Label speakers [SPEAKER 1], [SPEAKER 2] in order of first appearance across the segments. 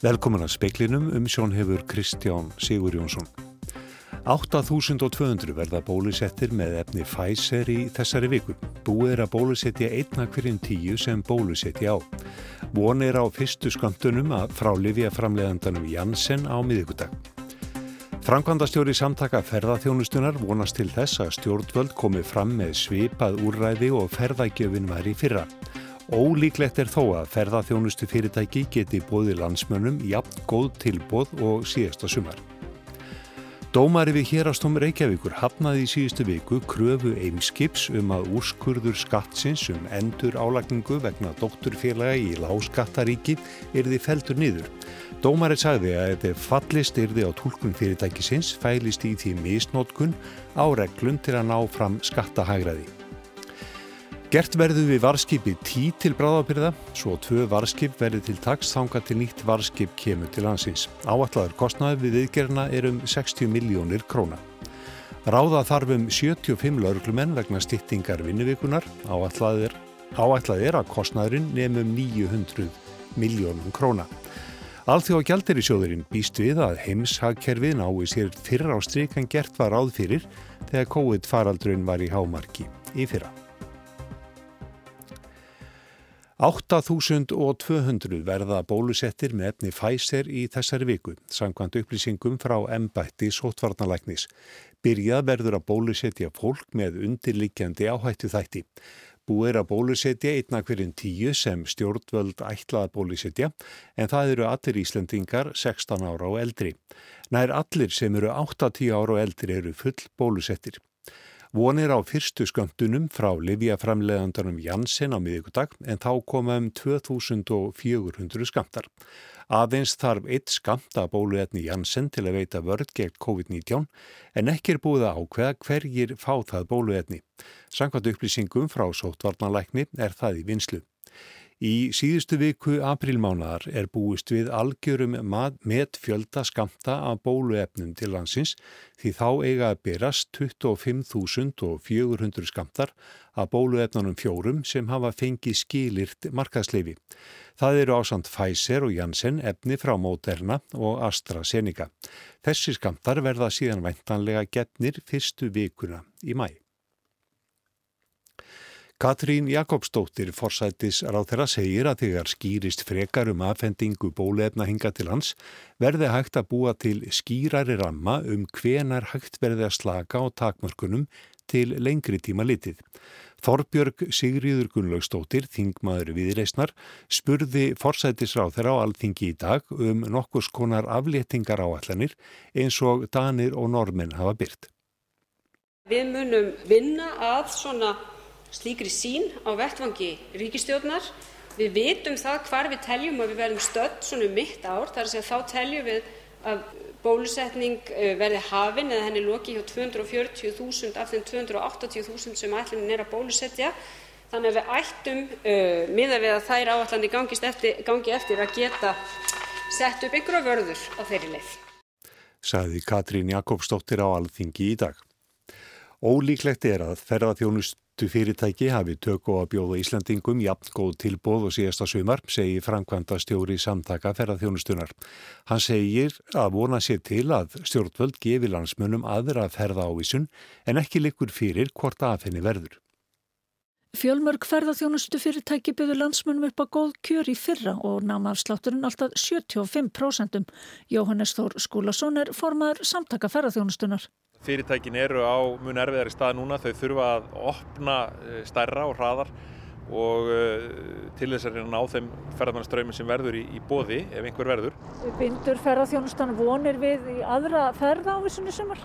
[SPEAKER 1] Velkomin að speiklinum um sjón hefur Kristján Sigur Jónsson. 8200 verða bólusettir með efni Pfizer í þessari viku. Búið er að bólusetja einna hverjum tíu sem bólusetja á. Von er á fyrstu skamtunum að frá Livia framlegandanum Janssen á miðugudag. Frankvandastjóri samtaka ferðarþjónustunar vonast til þess að stjórnvöld komi fram með svipað úrræði og ferðagjöfin var í fyrra. Ólíklegt er þó að ferðarþjónustu fyrirtæki geti bóði landsmönnum jafn góð tilbóð og síðasta sumar. Dómari við hérastóm Reykjavíkur hafnaði í síðustu viku kröfu Eimskips um að úrskurður skattsins um endur álagningu vegna doktorfélaga í láskattaríki erði feldur niður. Dómari sagði að ef fallist erði á tólkun fyrirtækisins fælist í því misnótkun á reglun til að ná fram skattahægraði. Gert verðu við varskipi tí til bráðabyrða, svo tvö varskip verði til taks þanga til nýtt varskip kemur til landsins. Áallagur kostnaði við viðgerna er um 60 miljónir króna. Ráða þarfum 75 lauruglumenn vegna stittingar vinnuvikunar. Áallað er, er að kostnaðurinn nefnum 900 miljónum króna. Alþjóða gældir í sjóðurinn býst við að heimshagkerfið nái sér fyrra á stryk en gert var áð fyrir þegar COVID faraldrun var í hámarki í fyrra. 8200 verða bólusettir með efni Pfizer í þessari viku, samkvæmt upplýsingum frá embætti sótvarnalæknis. Byrjað verður að bólusetja fólk með undirlikjandi áhættu þætti. Búið er að bólusetja einna hverjum tíu sem stjórnvöld ætlað að bólusetja en það eru allir Íslandingar 16 ára og eldri. Nær allir sem eru 8-10 ára og eldri eru full bólusettir. Vonir á fyrstu sköndunum frá Livjaframleðandanum Janssen á miðugudag en þá koma um 2400 skamtar. Aðeins þarf eitt skamta bóluetni Janssen til að veita vörð gegn COVID-19 en ekki er búið að ákveða hverjir fá það bóluetni. Sankvæmt upplýsingum frá sótvarnalækni er það í vinslu. Í síðustu viku aprilmánaðar er búist við algjörum með fjölda skamta af bóluefnum til landsins því þá eiga að berast 25.400 skamtar af bóluefnunum fjórum sem hafa fengið skilirt markaðsleifi. Það eru ásand Pfizer og Janssen efni frá Moderna og AstraZeneca. Þessi skamtar verða síðan væntanlega getnir fyrstu vikuna í mæ. Katrín Jakobsdóttir forsættis ráð þeirra segir að þegar skýrist frekar um aðfendingu bólefna hinga til hans verði hægt að búa til skýrari ramma um hvenar hægt verði að slaka á takmörkunum til lengri tíma litið. Þorbjörg Sigriður Gunnlaugstóttir, þingmaður viðreysnar, spurði forsættisráð þeirra á alþingi í dag um nokkus konar afléttingar áallanir eins og danir og normenn hafa byrt.
[SPEAKER 2] Við munum vinna að svona slíkri sín á vettvangi ríkistjórnar. Við vitum það hvar við teljum að við verðum stödd svona um mitt ár, þar að segja þá teljum við að bólusetning eh, verði hafin eða henni loki hjá 240.000 af þeim 280.000 sem ætlunin er að bólusetja. Þannig að við ættum, uh, miða við að þær áallanir eftir, gangi eftir, að geta sett upp einhverja vörður á þeirri leið.
[SPEAKER 1] Saði Katrín Jakobsdóttir á Alþingi í dag. Ólíklegt er að ferðarþjónust fyrirtæki hafi tökku á að bjóða Íslandingum jafn góð tilbóð og síðasta sumar, segir Frankvanda stjóri samtaka ferðarþjónustunar. Hann segir að vona sér til að stjórnvöld gefi landsmönum aðra ferða ávísun en ekki likur fyrir hvort aðfenni verður.
[SPEAKER 3] Fjölmörg ferðarþjónustu fyrirtæki byggðu landsmönum upp á góð kjör í fyrra og náma afslátturinn alltaf 75%. Jóhannes Þór Skúlason er formaður samtaka ferðarþjónustunar.
[SPEAKER 4] Fyrirtækin eru á mun erfiðari stað núna, þau þurfa að opna eh, stærra og hraðar og uh, til þess að ná þeim ferðarmannaströymi sem verður í, í bóði ef einhver verður.
[SPEAKER 3] Bindur ferðarþjónustan vonir við í aðra ferðaávísunni sumar?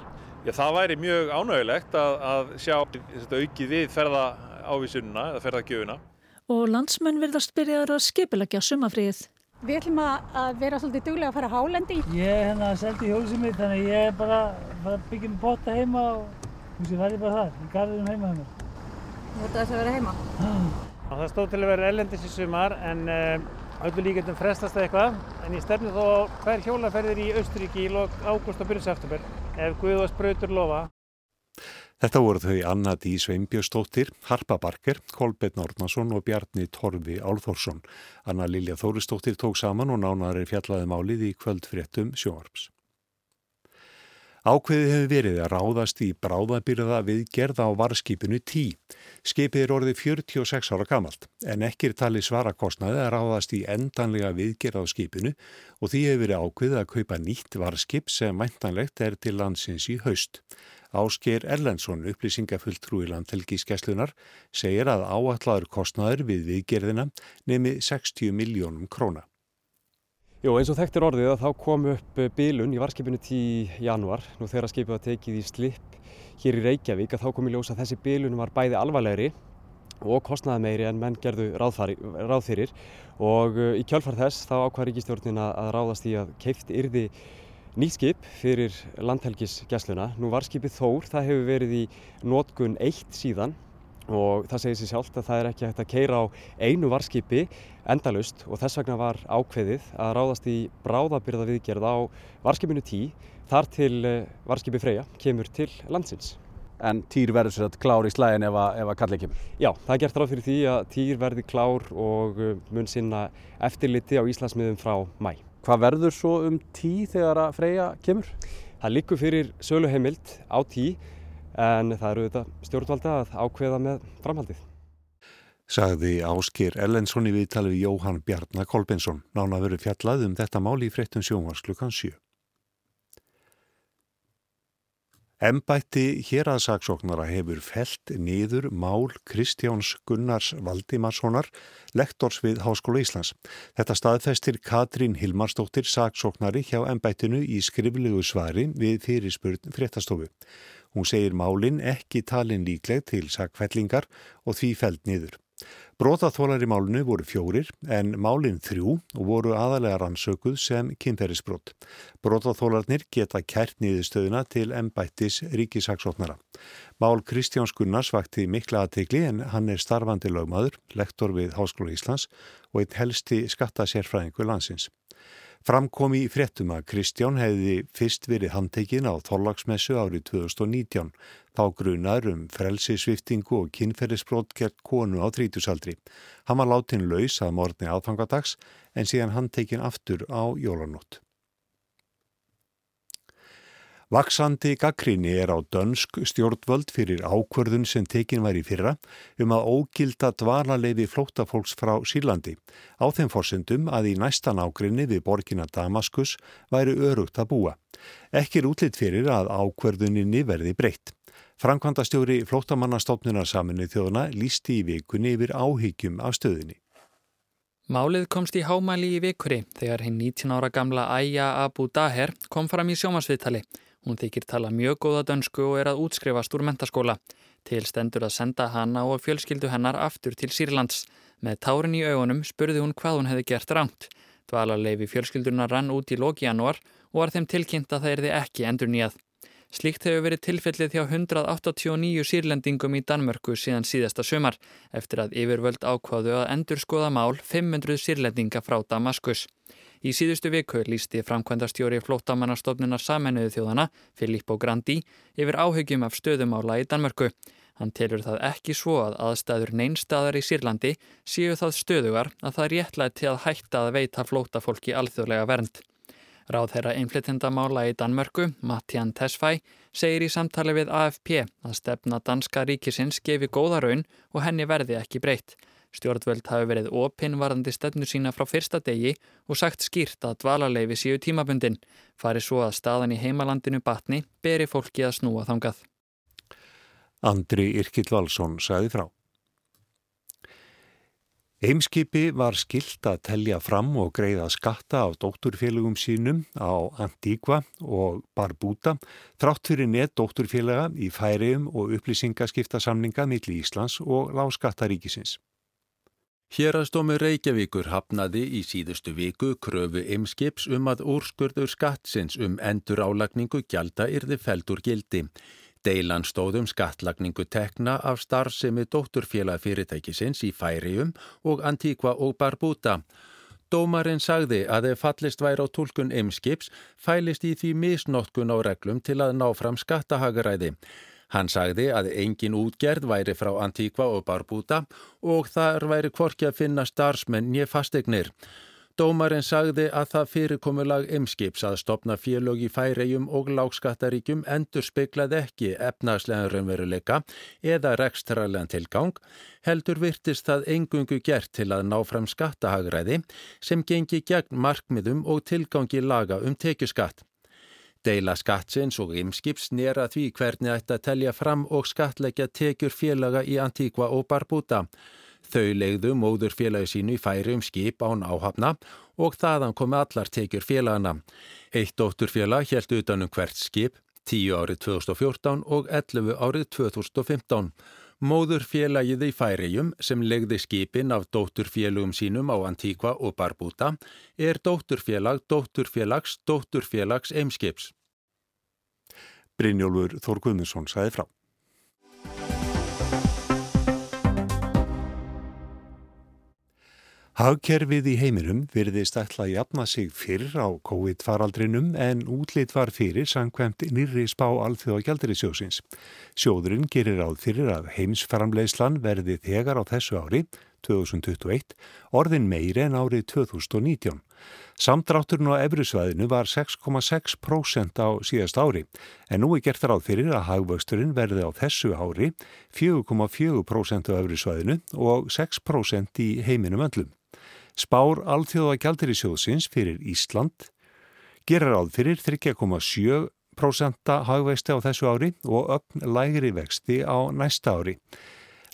[SPEAKER 4] Já, það væri mjög ánægulegt að, að sjá aukið við ferðaávísununa eða ferðargjöfuna.
[SPEAKER 3] Og landsmenn verðast byrjaður að skipilegja sumafríið.
[SPEAKER 5] Við ætlum að vera svolítið duglega að fara á hálendi.
[SPEAKER 6] Ég er hérna að selja hjólsið mitt þannig að ég er bara að byggja með potta heima og þú veist ég verði bara þar, í garðinum heima.
[SPEAKER 5] Þú ætti þess að vera heima?
[SPEAKER 6] Það stóð til að vera ellendis í sumar en um, öllu líkendum frestast eitthvað en ég stefni þó hver hjólaferðir í Austuríki í lok ágúst og byrjus eftirber ef Guðvars brautur lofa.
[SPEAKER 1] Þetta voru þau Anna Dí Sveinbjörnsdóttir, Harpa Barker, Kolbett Nórnason og Bjarni Torfi Álþórsson. Anna Lilja Þóristóttir tók saman og nánar er fjallaði málið í kvöldfréttum sjóarps. Ákveðið hefur verið að ráðast í bráðabyrða við gerða á varskipinu 10. Skipið er orðið 46 ára gamalt en ekki er talið svara kostnaði að ráðast í endanlega viðgerð á skipinu og því hefur verið ákveðið að kaupa nýtt varskip sem mæntanlegt er til landsins í haust. Ásker Erlendsson, upplýsingafulltrúi landhelgiskeslunar, segir að áallaður kostnaður við viðgerðina nemi 60 miljónum króna.
[SPEAKER 7] Jó, eins og þekktir orðið að þá kom upp bilun í varskipinu 10. januar, nú þegar skipið var tekið í slip hér í Reykjavík, að þá kom í ljós að þessi bilun var bæði alvarlegri og kostnaði meiri en menn gerðu ráð fyrir og uh, í kjálfar þess þá ákvað ríkistjórnin að ráðast í að keift yrði nýtt skip fyrir landhelgisgesluna. Nú varskipið Þór, það hefur verið í nótgun eitt síðan og það segir sér sjálft að það er ekki hægt að keira á einu varskipi endalust og þess vegna var ákveðið að ráðast í bráðabyrða viðgerð á varskipinu 10 þar til eh, varskipi Freyja kemur til landsins.
[SPEAKER 8] En týr verður sér að klár í slæðin ef að, að kallið kemur?
[SPEAKER 7] Já, það er gert ráð fyrir því að týr verði klár og eh, mun sinna eftirliti á Íslandsmiðum frá mæ.
[SPEAKER 8] Hvað verður svo um tí þegar að Freyja kemur?
[SPEAKER 7] Það likur fyrir söluheimild á tí en það eru þetta stjórnvalda að ákveða með framhaldið.
[SPEAKER 1] Sagði Áskir Ellensson í viðtali við Jóhann Bjarnar Kolbensson. Nána veru fjallað um þetta mál í fréttum sjónvarsklukan 7. Embætti hér að saksóknara hefur felt niður mál Kristjáns Gunnars Valdimarssonar, lektors við Háskóla Íslands. Þetta staðfestir Katrín Hilmarsdóttir saksóknari hjá embættinu í skriflegu svari við fyrirspurn fréttastofu. Hún segir málinn ekki talin líkleg til sakfellingar og því feld niður. Brótaþólar í málunu voru fjórir en málinn þrjú voru aðalega rannsökuð sem kynferðisbrot. Brótaþólarnir geta kært niðurstöðuna til embættis ríkisaksóknara. Mál Kristjáns Gunnars vakti mikla aðtegli en hann er starfandi lögmaður, lektor við Háskóla Íslands og einn helsti skattasérfræðingu landsins. Framkom í fréttum að Kristján hefði fyrst verið handtekinn á Þorlagsmessu árið 2019. Þá grunar um frelsisviftingu og kynferðisbrót gert konu á trítusaldri. Hann var látin laus að morgni aðfangadags en síðan handtekinn aftur á jólanótt. Vaksandi gaggrinni er á dönsk stjórnvöld fyrir ákvörðun sem tekin var í fyrra um að ógilda dvalarleifi flóttafólks frá Sýrlandi á þeim fórsendum að í næstan ágrinni við borgina Damaskus væri örugt að búa. Ekki er útlitt fyrir að ákvörðuninni verði breytt. Frankvandastjóri flóttamannastofnunar saminu þjóðuna lísti í vikunni yfir áhyggjum af stöðinni.
[SPEAKER 9] Málið komst í hámæli í vikuri þegar hinn 19 ára gamla Aya Abu Daher kom fram í sjómasviðtali Hún þykir tala mjög góða dönsku og er að útskrifast úr mentaskóla. Til stendur að senda hana og fjölskyldu hennar aftur til Sýrlands. Með tárin í augunum spurði hún hvað hún hefði gert ránt. Dvalarleifi fjölskylduna rann út í loki janúar og var þeim tilkynnt að það erði ekki endur nýjað. Slíkt hefur verið tilfellið hjá 189 sírlendingum í Danmörku síðan síðasta sömar eftir að yfirvöld ákváðu að endur skoða mál 500 sírlendinga frá Damaskus. Í síðustu viku lísti framkvæmdastjóri flótamannastofnunar samennuðu þjóðana, Filippo Grandi, yfir áhugjum af stöðumála í Danmörku. Hann telur það ekki svo að aðstæður neinstæðar í Sýrlandi séu það stöðugar að það er réttlega til að hætta að veita flótafólki alþjóðlega vernd. Ráð þeirra einflittendamála í Danmörku, Mattian Tesfæ, segir í samtali við AFP að stefna danska ríkisins gefi góða raun og henni verði ekki breytt. Stjórnvöld hafi verið opinvarandi stefnu sína frá fyrsta degi og sagt skýrt að dvalarleifi séu tímabundin, fari svo að staðan í heimalandinu batni beri fólki að snúa þangað.
[SPEAKER 1] Andri Irkild Valsson sagði frá. Eimskipi var skilt að telja fram og greiða skatta á dótturfélagum sínum á Antíkva og Barbuta þrátt fyrir nett dótturfélaga í færium og upplýsingaskiptasamninga millir Íslands og láskattaríkisins.
[SPEAKER 10] Hérastómi Reykjavíkur hafnaði í síðustu viku kröfu ymskips um að úrskurður skattsins um endur álagningu gjalda yrði feldur gildi. Deilan stóðum skattlagningu tekna af starfsemi dótturfélag fyrirtækisins í Færium og Antíkva og Barbuta. Dómarinn sagði að ef fallist væri á tólkun ymskips fælist í því misnótkun á reglum til að ná fram skattahagaræði. Hann sagði að engin útgerð væri frá Antíkva og Barbúta og þar væri kvorki að finna starfsmenn nýja fastegnir. Dómarinn sagði að það fyrirkomulag ymskips að stopna félög í færegjum og lágskattaríkjum endur speiklaði ekki efnagslega raunveruleika eða rekstrarlegan tilgang, heldur virtist það engungu gert til að ná fram skattahagræði sem gengi gegn markmiðum og tilgangi laga um tekjuskatt. Deila skattsins og ymskips nýra því hvernig ætti að telja fram og skattleggja tekjur félaga í Antíkva og Barbúta. Þau legðu móður félagi sínu í færi um skip án áhafna og þaðan komi allar tekjur félagana. Eitt dótturfélag helt utanum hvert skip 10 árið 2014 og 11 árið 2015. Móður félagið í færiðjum sem legði skipin af dótturfélagum sínum á Antíkva og Barbúta er dótturfélag, dótturfélags, dótturfélags eimskips.
[SPEAKER 1] Brynjólfur Þór Guðmundsson sæði frá. Hagkerfið í heiminum virðist ætla að jafna sig fyrr á COVID-faraldrinum en útlit var fyrir sangkvæmt nýri spá alþjóða gældurisjósins. Sjóðurinn gerir áð fyrir að heimsframleyslan verði þegar á þessu ári, 2021, orðin meiri en árið 2019. Samdrátturinn á efrisvæðinu var 6,6% á síðast ári en nú er gert ráð fyrir að hagvöxturinn verði á þessu ári 4,4% á efrisvæðinu og 6% í heiminum öllum. Spár alþjóða gjaldirisjóðsins fyrir Ísland gerir áð fyrir 3,7% hagvexti á þessu ári og öfn lægri vexti á næsta ári.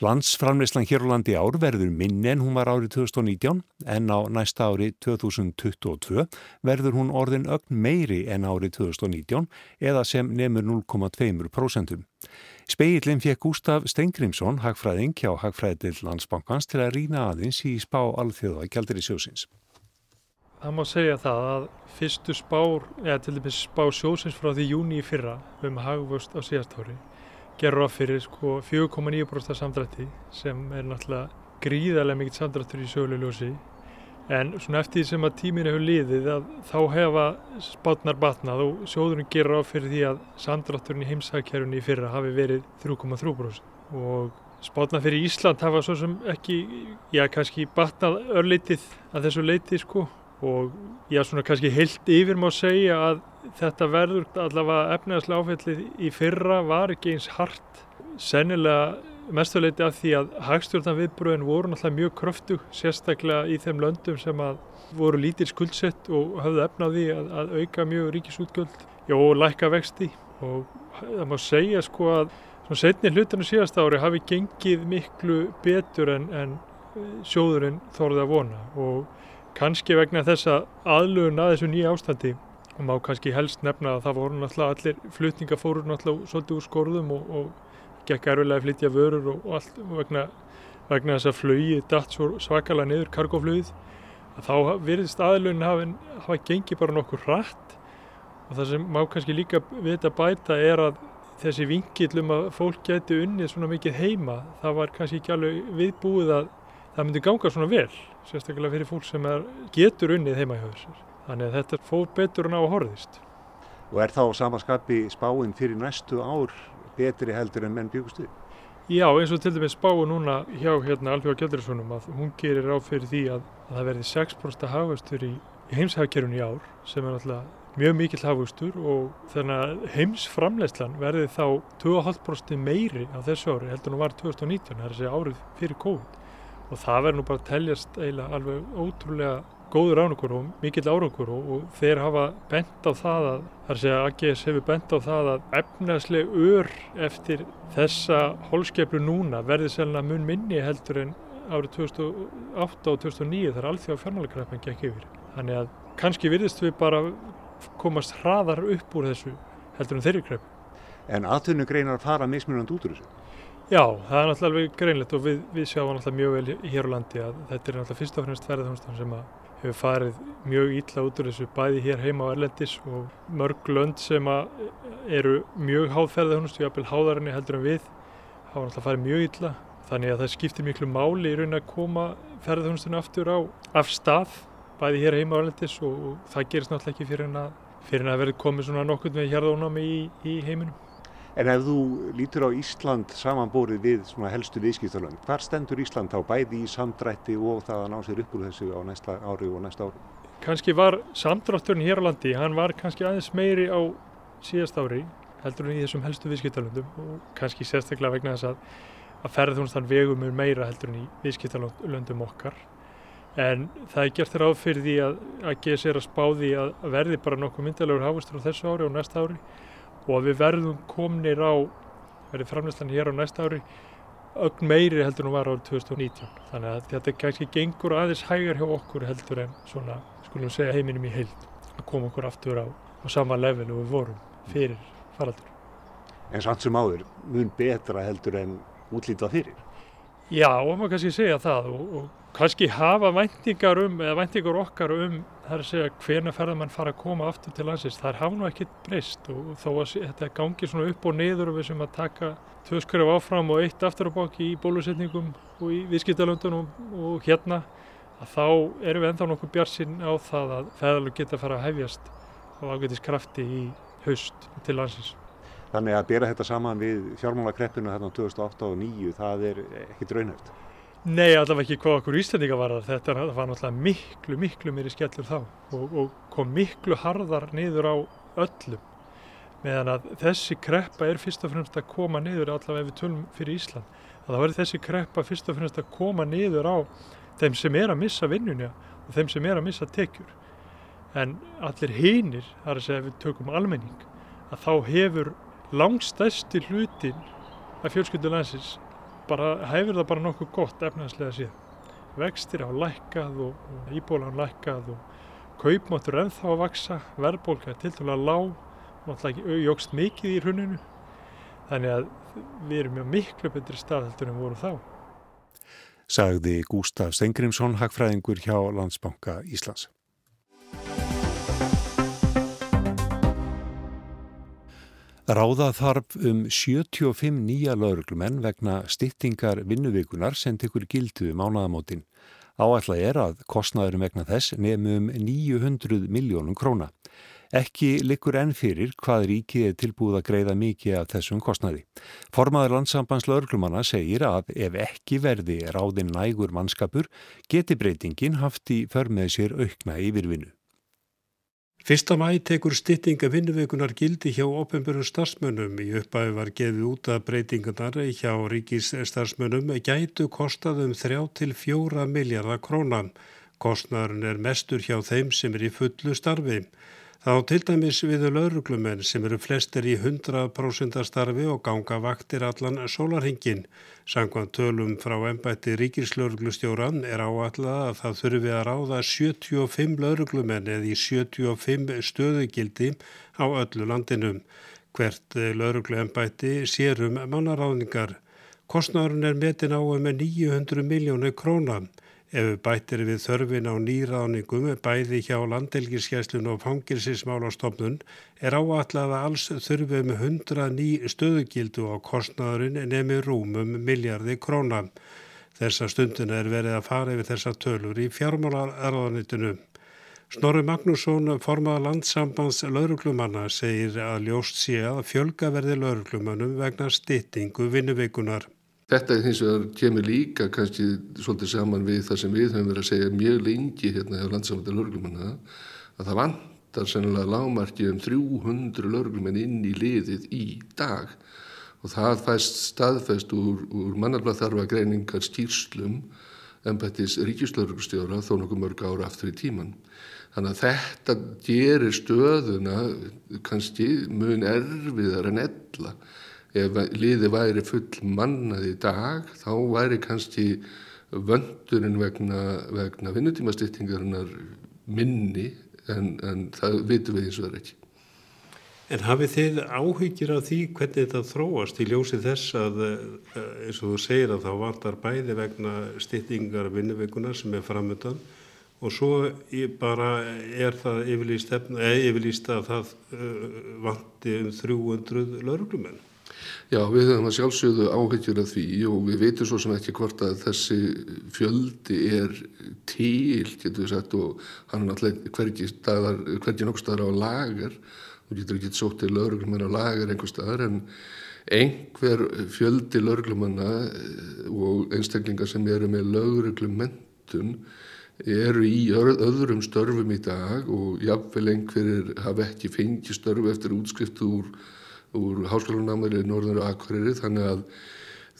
[SPEAKER 1] Landsframleyslan hér á landi ár verður minni en hún var árið 2019 en á næsta ári 2022 verður hún orðin ögn meiri en árið 2019 eða sem nefnur 0,2%. Speillin fekk Gustaf Steingrimsson, hagfræðing hjá Hagfræðild Landsbankans til að rína aðeins í spá alþjóða gældir í sjósins.
[SPEAKER 11] Það má segja það að fyrstu spár, eða til dæmis spá sjósins frá því júni í fyrra um hagvöxt á síðast ári gerur á fyrir sko 4,9% samdrætti sem er náttúrulega gríðarlega mikill samdrættur í sögulegu en svona eftir því sem að tíminu hefur liðið að þá hefa spátnar batnað og sjóðurinn gerur á fyrir því að samdrætturinn í heimsækjærunni í fyrra hafi verið 3,3% og spátnar fyrir Ísland hafa svo sem ekki, já kannski batnað örleitið að þessu leiti sko og já svona kannski heilt yfir má segja að þetta verður allavega efnaðslega áfællið í fyrra var ekki eins hart sennilega mestuleiti af því að hagstjórnan viðbröðin voru náttúrulega mjög kröftug sérstaklega í þeim löndum sem að voru lítir skuldsett og hafðu efnaði að, að auka mjög ríkisútgjöld og lækka vexti. Og það má segja sko að svona setni hlutinu síðast ári hafi gengið miklu betur en, en sjóðurinn þorði að vona. Og kannski vegna þess að aðlugun að þessu nýja ástandi og má kannski helst nefna að það voru náttúrulega allir flutninga fóru náttúrulega svolítið úr skorðum og, og gekk erfilega að flytja vörur og, og allt vegna, vegna þess að flögi datt svo svakalega niður kargoflögið að þá virðist aðlugun hafa, hafa gengið bara nokkur rætt og það sem má kannski líka vita bæta er að þessi vingill um að fólk geti unnið svona mikið heima það var kannski ekki alveg viðbúið að það myndi ganga svona vel sérstaklega fyrir fólk sem er, getur unnið heima hjá þessar. Þannig að þetta fór betur en á að horðist.
[SPEAKER 1] Og er þá samaskapi spáinn fyrir næstu ár betri heldur en menn byggustu?
[SPEAKER 11] Já, eins og til dæmis spáu núna hjá hérna Alfjóða Gjaldurinssonum að hún gerir ráð fyrir því að, að það verði 6% hafastur í, í heimshafkerfun í ár sem er náttúrulega mjög mikill hafustur og þannig að heimsframlegslan verði þá 2,5% meiri á þessu ári heldur en hún var 2019, það er að segja árið fyrir COVID og það verður nú bara að teljast eiginlega alveg ótrúlega góður árangur og mikill árangur og, og þeir hafa bent á það að, þar sé að AGS hefur bent á það að efnaðsleg ör eftir þessa holskeplu núna verði selna mun minni heldur en árið 2008 og 2009 þar alþjóða fjármálakreppan gekk yfir. Þannig að kannski virðist við bara komast hraðar upp úr þessu heldur en þeirri krepp.
[SPEAKER 1] En aðtunugreinar fara mismunandi út úr þessu?
[SPEAKER 11] Já, það er náttúrulega alveg greinlegt og við, við sjáum náttúrulega mjög vel hér á landi að þetta er náttúrulega fyrst og fremst ferðarþjónustan sem hefur farið mjög ítla út úr þessu bæði hér heima á Erlendis og mörg lönd sem eru mjög háð ferðarþjónustu, jápil háðarinni heldur en við, hafa náttúrulega farið mjög ítla þannig að það skiptir miklu máli í raun að koma ferðarþjónustunum aftur á af stað, bæði hér heima á Erlendis og, og það gerist náttúrulega ekki fyrir en að, að verði komið svona nokkur með hérðónami í, í heiminum.
[SPEAKER 1] En ef þú lítur á Ísland samanbórið við helstu viðskiptalönd, hvar stendur Ísland þá bæði í samdrætti og það að ná sér upp úr þessu á næsta ári og næsta ári?
[SPEAKER 11] Kanski var samdrátturinn hér á landi, hann var kannski aðeins meiri á síðast ári heldur en í þessum helstu viðskiptalöndum og kannski sérstaklega vegna þess að, að ferðarþjónustan vegum er meira heldur en í viðskiptalöndum okkar. En það er gert ráð fyrir því að, að geða sér að spá því að verði bara nokkuð myndalegur hafustur á þessu ári og næsta ári og að við verðum komnir á, verði framleyslan hér á næsta ári, ögn meiri heldur en var árið 2019. Þannig að þetta kannski gengur aðeins hægar hjá okkur heldur en svona, skulum segja heiminum í heild, að koma okkur aftur á, á sama level og við vorum fyrir faraldur.
[SPEAKER 1] En samt sem áður, mun betra heldur en útlítað fyrir?
[SPEAKER 11] Já, og maður kannski segja það og, og kannski hafa væntingar um, eða væntingar okkar um, það er að segja hvena ferðarmann fara að koma aftur til landsins, það er hafa nú ekkit breyst og þó að þetta gangi svona upp og niður og við sem að taka tvö skref áfram og eitt aftur á baki í bólusetningum og í viðskiptalöndunum og hérna, að þá erum við ennþá nokkuð bjarsinn á það að ferðarlög geta fara að hefjast á ágætis krafti í haust til landsins.
[SPEAKER 1] Þannig að bera þetta saman við fjármálakreppinu þarna 2008 og 2009, það er ekkit raunhæft.
[SPEAKER 11] Nei, allavega ekki hvað okkur Íslandinga var það. Þetta var náttúrulega miklu, miklu meiri skellur þá og, og kom miklu harðar niður á öllum. Meðan að þessi kreppa er fyrst og fremst að koma niður allavega ef við tölum fyrir Ísland. Að það verður þessi kreppa fyrst og fremst að koma niður á þeim sem er að missa vinnunja og þeim sem er að missa tekjur. En allir hinnir, þar að segja við tökum almenning, að þá hefur langstæsti hlutin af fjölskyldulandsins bara, hefur það bara nokkuð gott efnaðslega síðan. Vextir hafa lækkað og, og íbólan lækkað og kaupmáttur ennþá að vaksa, verðbólka er til dæla lág, náttúrulega jógst mikið í hruninu. Þannig að við erum mjög miklu betri stað heldur en vorum þá.
[SPEAKER 1] Sagði Gústaf Stengrimsson, hagfræðingur hjá Landsbanka Íslands. Ráða þarf um 75 nýja lauruglumenn vegna styttingar vinnuvikunar sem tekur gildu um ánaðamótin. Áætla er að kostnaðurum vegna þess nefnum 900 miljónum króna. Ekki likur enn fyrir hvað ríkið er tilbúið að greiða mikið af þessum kostnaði. Formaður landsambands lauruglumanna segir að ef ekki verði ráðin nægur mannskapur geti breytingin haft í förmið sér aukna yfirvinnu.
[SPEAKER 12] Fyrsta mæ tekur styttinga vinnuveikunar gildi hjá ofenbjörnum starfsmönnum. Í uppæðu var gefið út að breytingarnar hjá ríkis starfsmönnum gætu kostað um 3-4 miljardar krónan. Kostnaðurinn er mestur hjá þeim sem er í fullu starfi. Þá til dæmis við lauruglumenn sem eru flestir í 100% starfi og ganga vaktir allan sólarhingin. Sangvað tölum frá ennbætti ríkislauruglustjóran er áallega að það þurfi að ráða 75 lauruglumenn eða í 75 stöðugildi á öllu landinum. Hvert lauruglu ennbætti sérum mannaráðningar. Kostnárun er metin á um 900 miljónu krónan. Ef bættir við þörfin á nýraðningum bæði hjá landelgiskeislun og fangilsismálastofnun er áallega alls þurfum 100 ný stöðugildu á kostnaðurinn nemi rúmum miljardi króna. Þessa stundina er verið að fara yfir þessa tölur í fjármálararðanitinu. Snorri Magnússon, formaða landsambands lauruglumanna, segir að ljóst sé að fjölga verði lauruglumannum vegna styttingu vinnuveikunar.
[SPEAKER 13] Þetta er hins vegar kemur líka kannski svolítið saman við það sem við höfum verið að segja mjög lengi hérna hjá landsamönda lörglumanna að það vantar sennilega lágmarki um 300 lörglumenn inn í liðið í dag og það fæst staðfæst úr, úr mannarblað greiningar skýrslum ennbættis ríkislörgustjóra þó nokkuð mörg ára aftur í tíman. Þannig að þetta gerir stöðuna kannski mun erfiðar en ella ef liði væri full mannað í dag þá væri kannski vöndurinn vegna, vegna vinnutímastýttingarinnar minni en, en það vitum við eins og það er ekki.
[SPEAKER 12] En hafið þið áhyggjur af því hvernig þetta þróast í ljósi þess að eh, eins og þú segir að þá vantar bæði vegna stýttingar vinnuveikunar sem er framöndan og svo bara er það yfirlýst að það eh, vanti um 300 lauruglumenn.
[SPEAKER 13] Já, við höfum að sjálfsögðu áhyggjur af því og við veitum svo sem ekki hvort að þessi fjöldi er til, getur við sagt, og hann er náttúrulega hvergi, hvergi nokkuð staðar á lagar, þú getur ekki sótt til lauruglum en á lagar einhver staðar, en, einhver fjöldi lauruglumanna eh, og einstaklingar sem eru með lauruglumentun eru í öðrum störfum í dag og jafnvel einhverjir hafa ekki fengið störfu eftir útskrift úr, úr háskólanámaður í Norður og Akureyri þannig að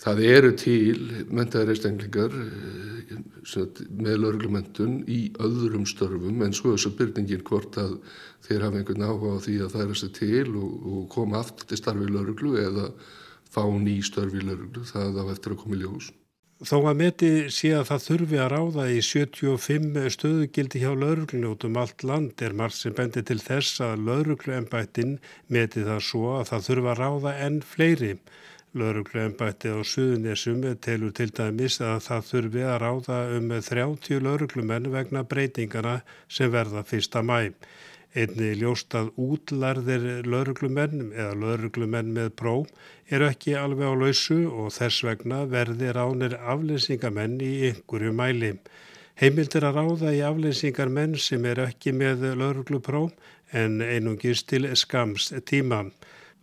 [SPEAKER 13] það eru til mentaðir einstaklingar eh, með lauruglumentun í öðrum störfum en svo þessu byrningin hvort að þeir hafa einhvern áhuga á því að það er þessi til og, og koma aftur til starfi í lauruglu eða fá ný störfi í lauruglu, það á eftir að koma í ljós.
[SPEAKER 12] Þó að meti sé að það þurfi að ráða í 75 stöðugildi hjá lauruglunni út um allt land er margt sem bendi til þess að laurugluembættin meti það svo að það þurfi að ráða enn fleiri. Laurugluembætti á Suðunisum telur til dæmis að það þurfi að ráða um 30 lauruglumenn vegna breytingana sem verða fyrsta mæ. Einni ljóst að útlarðir lauruglumenn eða lauruglumenn með pró eru ekki alveg á lausu og þess vegna verði ránir aflensingamenn í einhverju mæli. Heimildir að ráða í aflensingar menn sem er ekki með lauruglupró en einungist til skams tíma.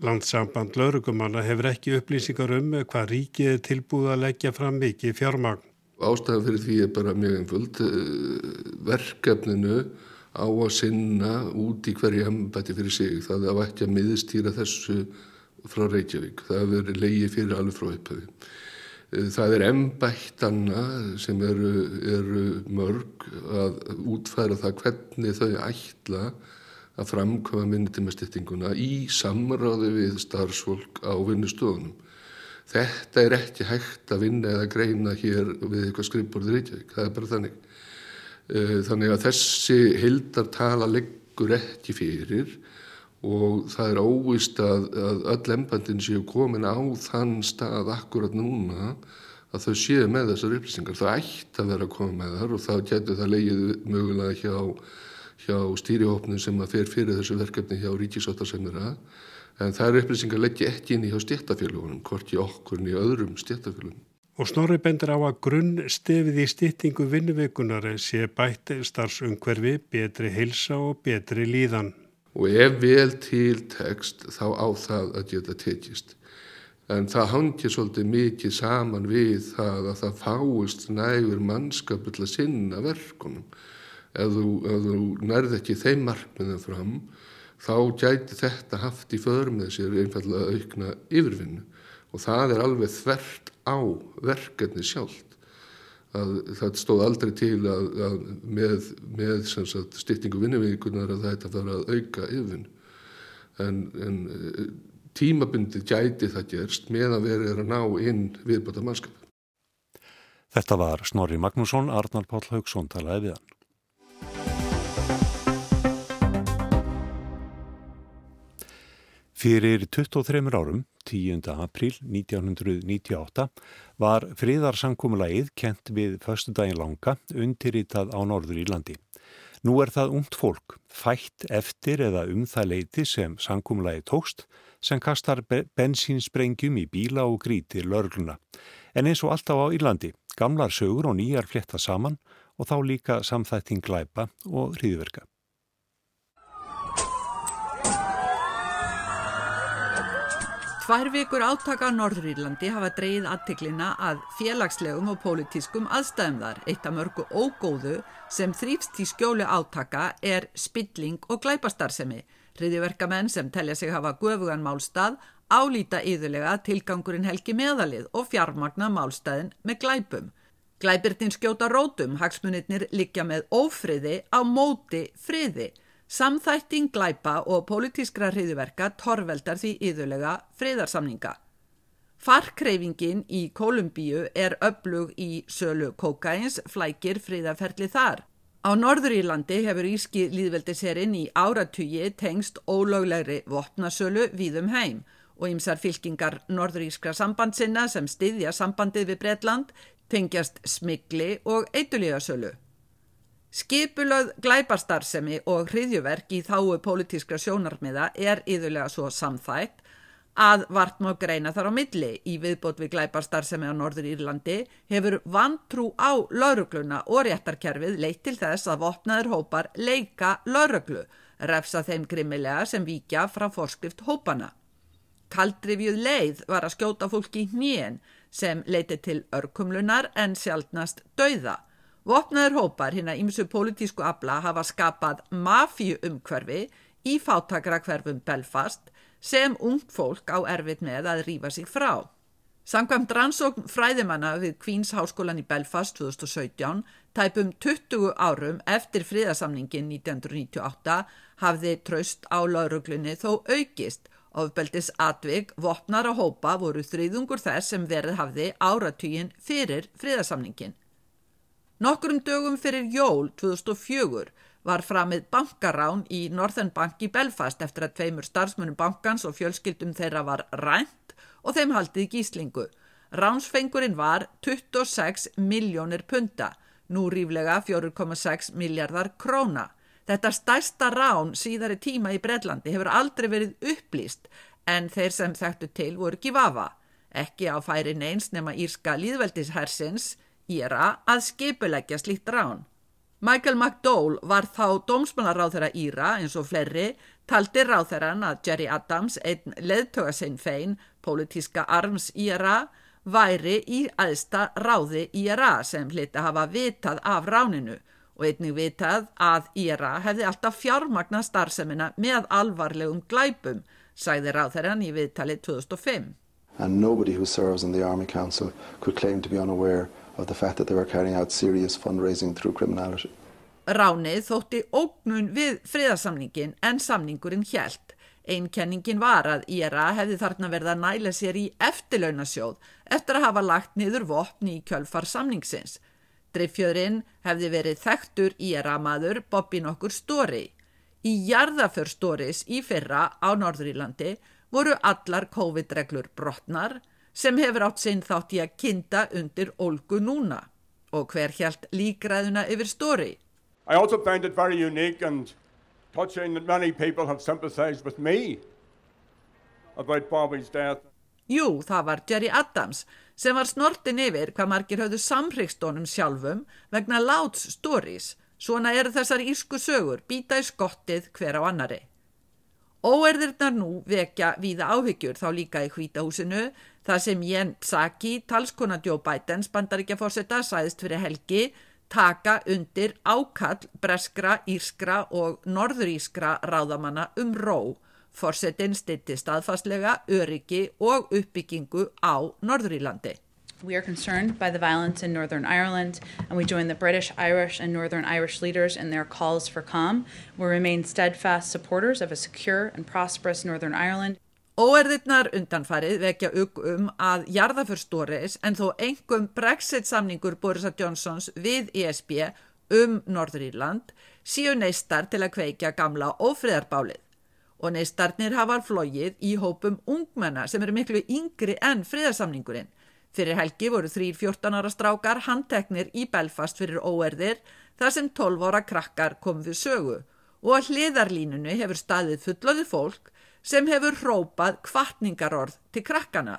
[SPEAKER 12] Landsamband laurugumanna hefur ekki upplýsingar um hvað ríkið er tilbúið að leggja fram mikið fjármagn.
[SPEAKER 13] Ástæðan fyrir því er bara mjög einföld. Verkefninu á að sinna út í hverju embætti fyrir sig. Það var ekki að miðstýra þessu frá Reykjavík. Það hefur verið leiði fyrir alveg frá upphauði. Eh, það er embættanna sem eru, eru mörg að útfæra það hvernig þau ætla að framkvæma minnitímastýttinguna í samráði við starfsfólk á vinnustofunum. Þetta er ekki hægt að vinna eða greina hér við eitthvað skrifborðið Reykjavík. Það er bara þannig. Eh, þannig að þessi hildartala leggur ekki fyrir og það er óvist að, að öll embandin séu komin á þann stað akkurat núna að þau séu með þessar upplýsingar. Það ætti að vera að koma með þar og þá getur það leiðið mögulega hjá, hjá stýrihópnum sem að fer fyrir þessu verkefni hjá ríkisáttarsemjara en það eru upplýsingar leggja ekki inn í hjá stéttafélagunum, hvort í okkur í öðrum stéttafélagum.
[SPEAKER 12] Og Snorri bendur á að grunn stefið í stýttingu vinnuveikunar sé bætt starfsungverfi, betri heilsa og betri líðan.
[SPEAKER 13] Og ef vel til tekst þá á það að geta tekist. En það hangir svolítið mikið saman við það að það fáist nægur mannskapu til að sinna verkunum. Ef þú, ef þú nærði ekki þeim markmiðum fram, þá gæti þetta haft í förmið sér einfallega aukna yfirvinnu. Og það er alveg þvert á verkefni sjálft. Að, það stóð aldrei til að, að með, með sagt, styrtingu vinnuvíkunar að þetta fara að auka yfirvinn. En, en eh, tímabundið gæti það gerst meðan verið er að ná inn viðbata mannskap.
[SPEAKER 1] Þetta var Snorri Magnússon, Arnar Páll Haugsson talaði við hann. Fyrir 23 árum 10. apríl 1998 var friðarsankumulagið kent við förstudagin langa undirritað á Norður Írlandi. Nú er það ungt fólk, fætt eftir eða um það leiti sem sankumulagið tókst sem kastar bensínsprengjum í bíla og grítir lörgluna. En eins og alltaf á Írlandi, gamlar sögur og nýjar fletta saman og þá líka samþætting glæpa og hriðverka.
[SPEAKER 14] Tvær vikur átaka á Norðurílandi hafa dreyið aðtiklina að félagslegum og pólitískum aðstæðum þar. Eitt af mörgu ógóðu sem þrýfst í skjólu átaka er spilling og glæpastarsemi. Hriðiverkamenn sem telja sig hafa gufugan málstað álýta yðurlega tilgangurinn helgi meðalið og fjármagna málstæðin með glæpum. Glæbirtin skjóta rótum, hagsmunitnir likja með ófriði á móti friði. Samþætting glæpa og pólitískra hriðverka torveldar því yðurlega friðarsamninga. Farkreifingin í Kolumbíu er öflug í sölu kokains, flækir friðarferli þar. Á Norðurílandi hefur Íski líðveldiserinn í áratugi tengst ólöglegri vopnasölu víðum heim og ymsar fylkingar Norðurískra sambandsinna sem styðja sambandið við Bretland tengjast smigli og eitulíðasölu. Skipulöð glæparstarfsemi og hriðjuverk í þáu pólitískra sjónarmiða er yðurlega svo samþætt að vart má greina þar á milli í viðbót við glæparstarfsemi á Norður Írlandi hefur vantrú á laurugluna og réttarkerfið leitt til þess að vopnaður hópar leika lauruglu, refsa þeim grimmilega sem víkja frá forskrift hópana. Kaldrifjuð leið var að skjóta fólki í hnén sem leiti til örkumlunar en sjálfnast dauða. Vopnaður hópar hinn að ymsu pólitísku abla hafa skapað mafíu umhverfi í fátakra hverfum Belfast sem ungt fólk á erfitt með að rýfa sig frá. Samkvæmt rannsókn fræðimanna við Queen's Háskólan í Belfast 2017, tæpum 20 árum eftir friðarsamningin 1998, hafði tröst á lauruglunni þó aukist. Ofbeldis atvig, vopnar og hópa voru þriðungur þess sem verið hafði áratugin fyrir friðarsamningin. Nokkurum dögum fyrir jól 2004 var framið bankarán í Northern Bank í Belfast eftir að tveimur starfsmunum bankans og fjölskyldum þeirra var rænt og þeim haldið gíslingu. Ránsfengurinn var 26 miljónir punta, nú ríflega 4,6 miljardar króna. Þetta stærsta rán síðari tíma í Breitlandi hefur aldrei verið upplýst en þeir sem þekktu til voru ekki vafa. Ekki á færi neins nema írska líðveldishersins, íra, að skipuleggja slíkt rán. Michael McDowell var þá dómsmálaráþæra Íra eins og fleiri, taldi ráþæran að Jerry Adams, einn leðtöga sinn fein, pólitíska arms Íra, væri í aðsta ráði Íra sem hliti hafa vitað af ráninu og einnig vitað að Íra hefði alltaf fjármagna starfsemina með alvarlegum glæpum, sagði ráþæran í viðtali 2005.
[SPEAKER 15] Of the fact that they were carrying out serious fundraising through criminality.
[SPEAKER 14] Ránið þótti ógnun við friðarsamningin en samningurinn hjælt. Einkenningin var að IRA hefði þarna verið að næla sér í eftirlaunasjóð eftir að hafa lagt niður vopni í kjölfar samningsins. Driffjöðurinn hefði verið þekktur IRA maður Bobby nokkur Stóri. Í jarðaför Stóris í fyrra á Norðurílandi voru allar COVID-reglur brotnar sem hefur átt sinn þátt í að kinda undir olgu núna og hver hjælt líkræðuna yfir stóri.
[SPEAKER 16] I also find it very unique and touching that many people have sympathized with me about Bobby's death.
[SPEAKER 14] Jú, það var Jerry Adams sem var snortin yfir hvað margir höfðu samhrikstónum sjálfum vegna Louds Stories. Svona eru þessar írsku sögur býta í skottið hver á annari. Óerðirnar nú vekja víða áhyggjur þá líka í hvítahúsinu þar sem Jen Psaki, talskona Joe Bidens bandaríkjaforsetta, sæðist fyrir helgi taka undir ákall breskra, írskra og norðurískra ráðamanna um ró. Forsetin stitti staðfastlega öryggi og uppbyggingu á Norðurílandi.
[SPEAKER 17] We are concerned by the violence in Northern Ireland and we join the British, Irish, and Northern Irish leaders in their calls for calm. We remain steadfast supporters of a secure and prosperous Northern Ireland.
[SPEAKER 14] Óerðirnar undanfarið vekja ugg um að jarðaförstóris en þó engum Brexit samningur Borisa Johnsons við ESB um Norðuríland síu neistar til að kveikja gamla ófriðarbálið. Og neistarnir hafa flóið í hópum ungmenna sem eru miklu yngri enn friðarsamningurinn. Fyrir helgi voru þrýr 14 ára strákar handteknir í Belfast fyrir óerðir þar sem 12 ára krakkar kom við sögu. Og að hliðarlínunu hefur staðið fullöðu fólk sem hefur hrópað kvartningarorð til krakkana.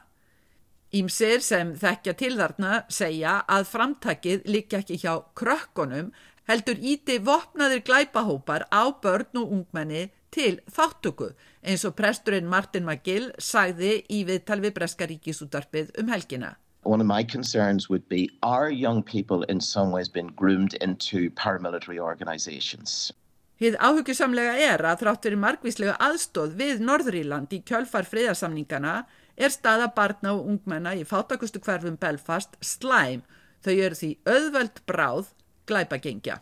[SPEAKER 14] Ímsir sem þekkja til þarna segja að framtakið líka ekki hjá krökkunum heldur íti vopnaðir glæpahópar á börn og ungmenni til þáttöku eins og presturinn Martin McGill sagði í viðtal við Breska ríkisútarpið um helgina.
[SPEAKER 18] One of my concerns would be are young people in some ways been groomed into paramilitary organizations?
[SPEAKER 14] Hið áhugjusamlega er að þrátt fyrir margvíslega aðstóð við Norðuríland í kjölfar friðarsamningana er staða barna og ungmenna í fátakustu hverfum Belfast slæm. Þau eru því auðveld bráð glæpagengja.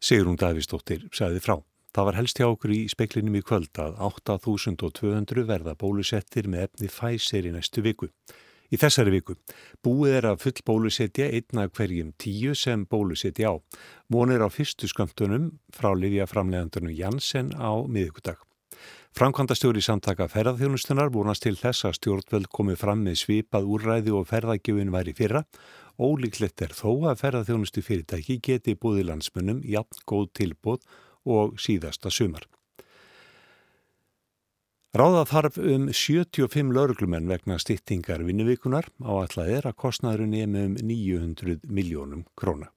[SPEAKER 1] Sigrun Davísdóttir sagði frá. Það var helst hjá okkur í speiklinum í kvöld að 8200 verða bólusettir með efni Pfizer í næstu viku. Í þessari viku búið er að full bólusetja einna hverjum tíu sem bólusetja á. Mónir á fyrstu skömmtunum frá Livja framlegandunum Janssen á miðugudag. Framkvæmdastjóri samtaka ferðarþjónustunar vonast til þess að stjórnveld komið fram með svipað úrræði og ferðargjöfin væri fyrra. Ólíklegt er þó að ferðarþjónustu fyrirtæki geti búið landsmunum jafn góð tilbóð og síðasta sumar. Ráða þarf um 75 lauruglumenn vegna stýttingar vinnuvíkunar á allað er að kostnaðurinn er með um 900 miljónum króna.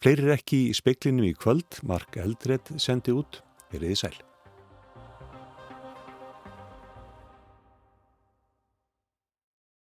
[SPEAKER 1] Fleirir ekki í speiklinum í kvöld, Mark Eldred sendi út, veriði sæl.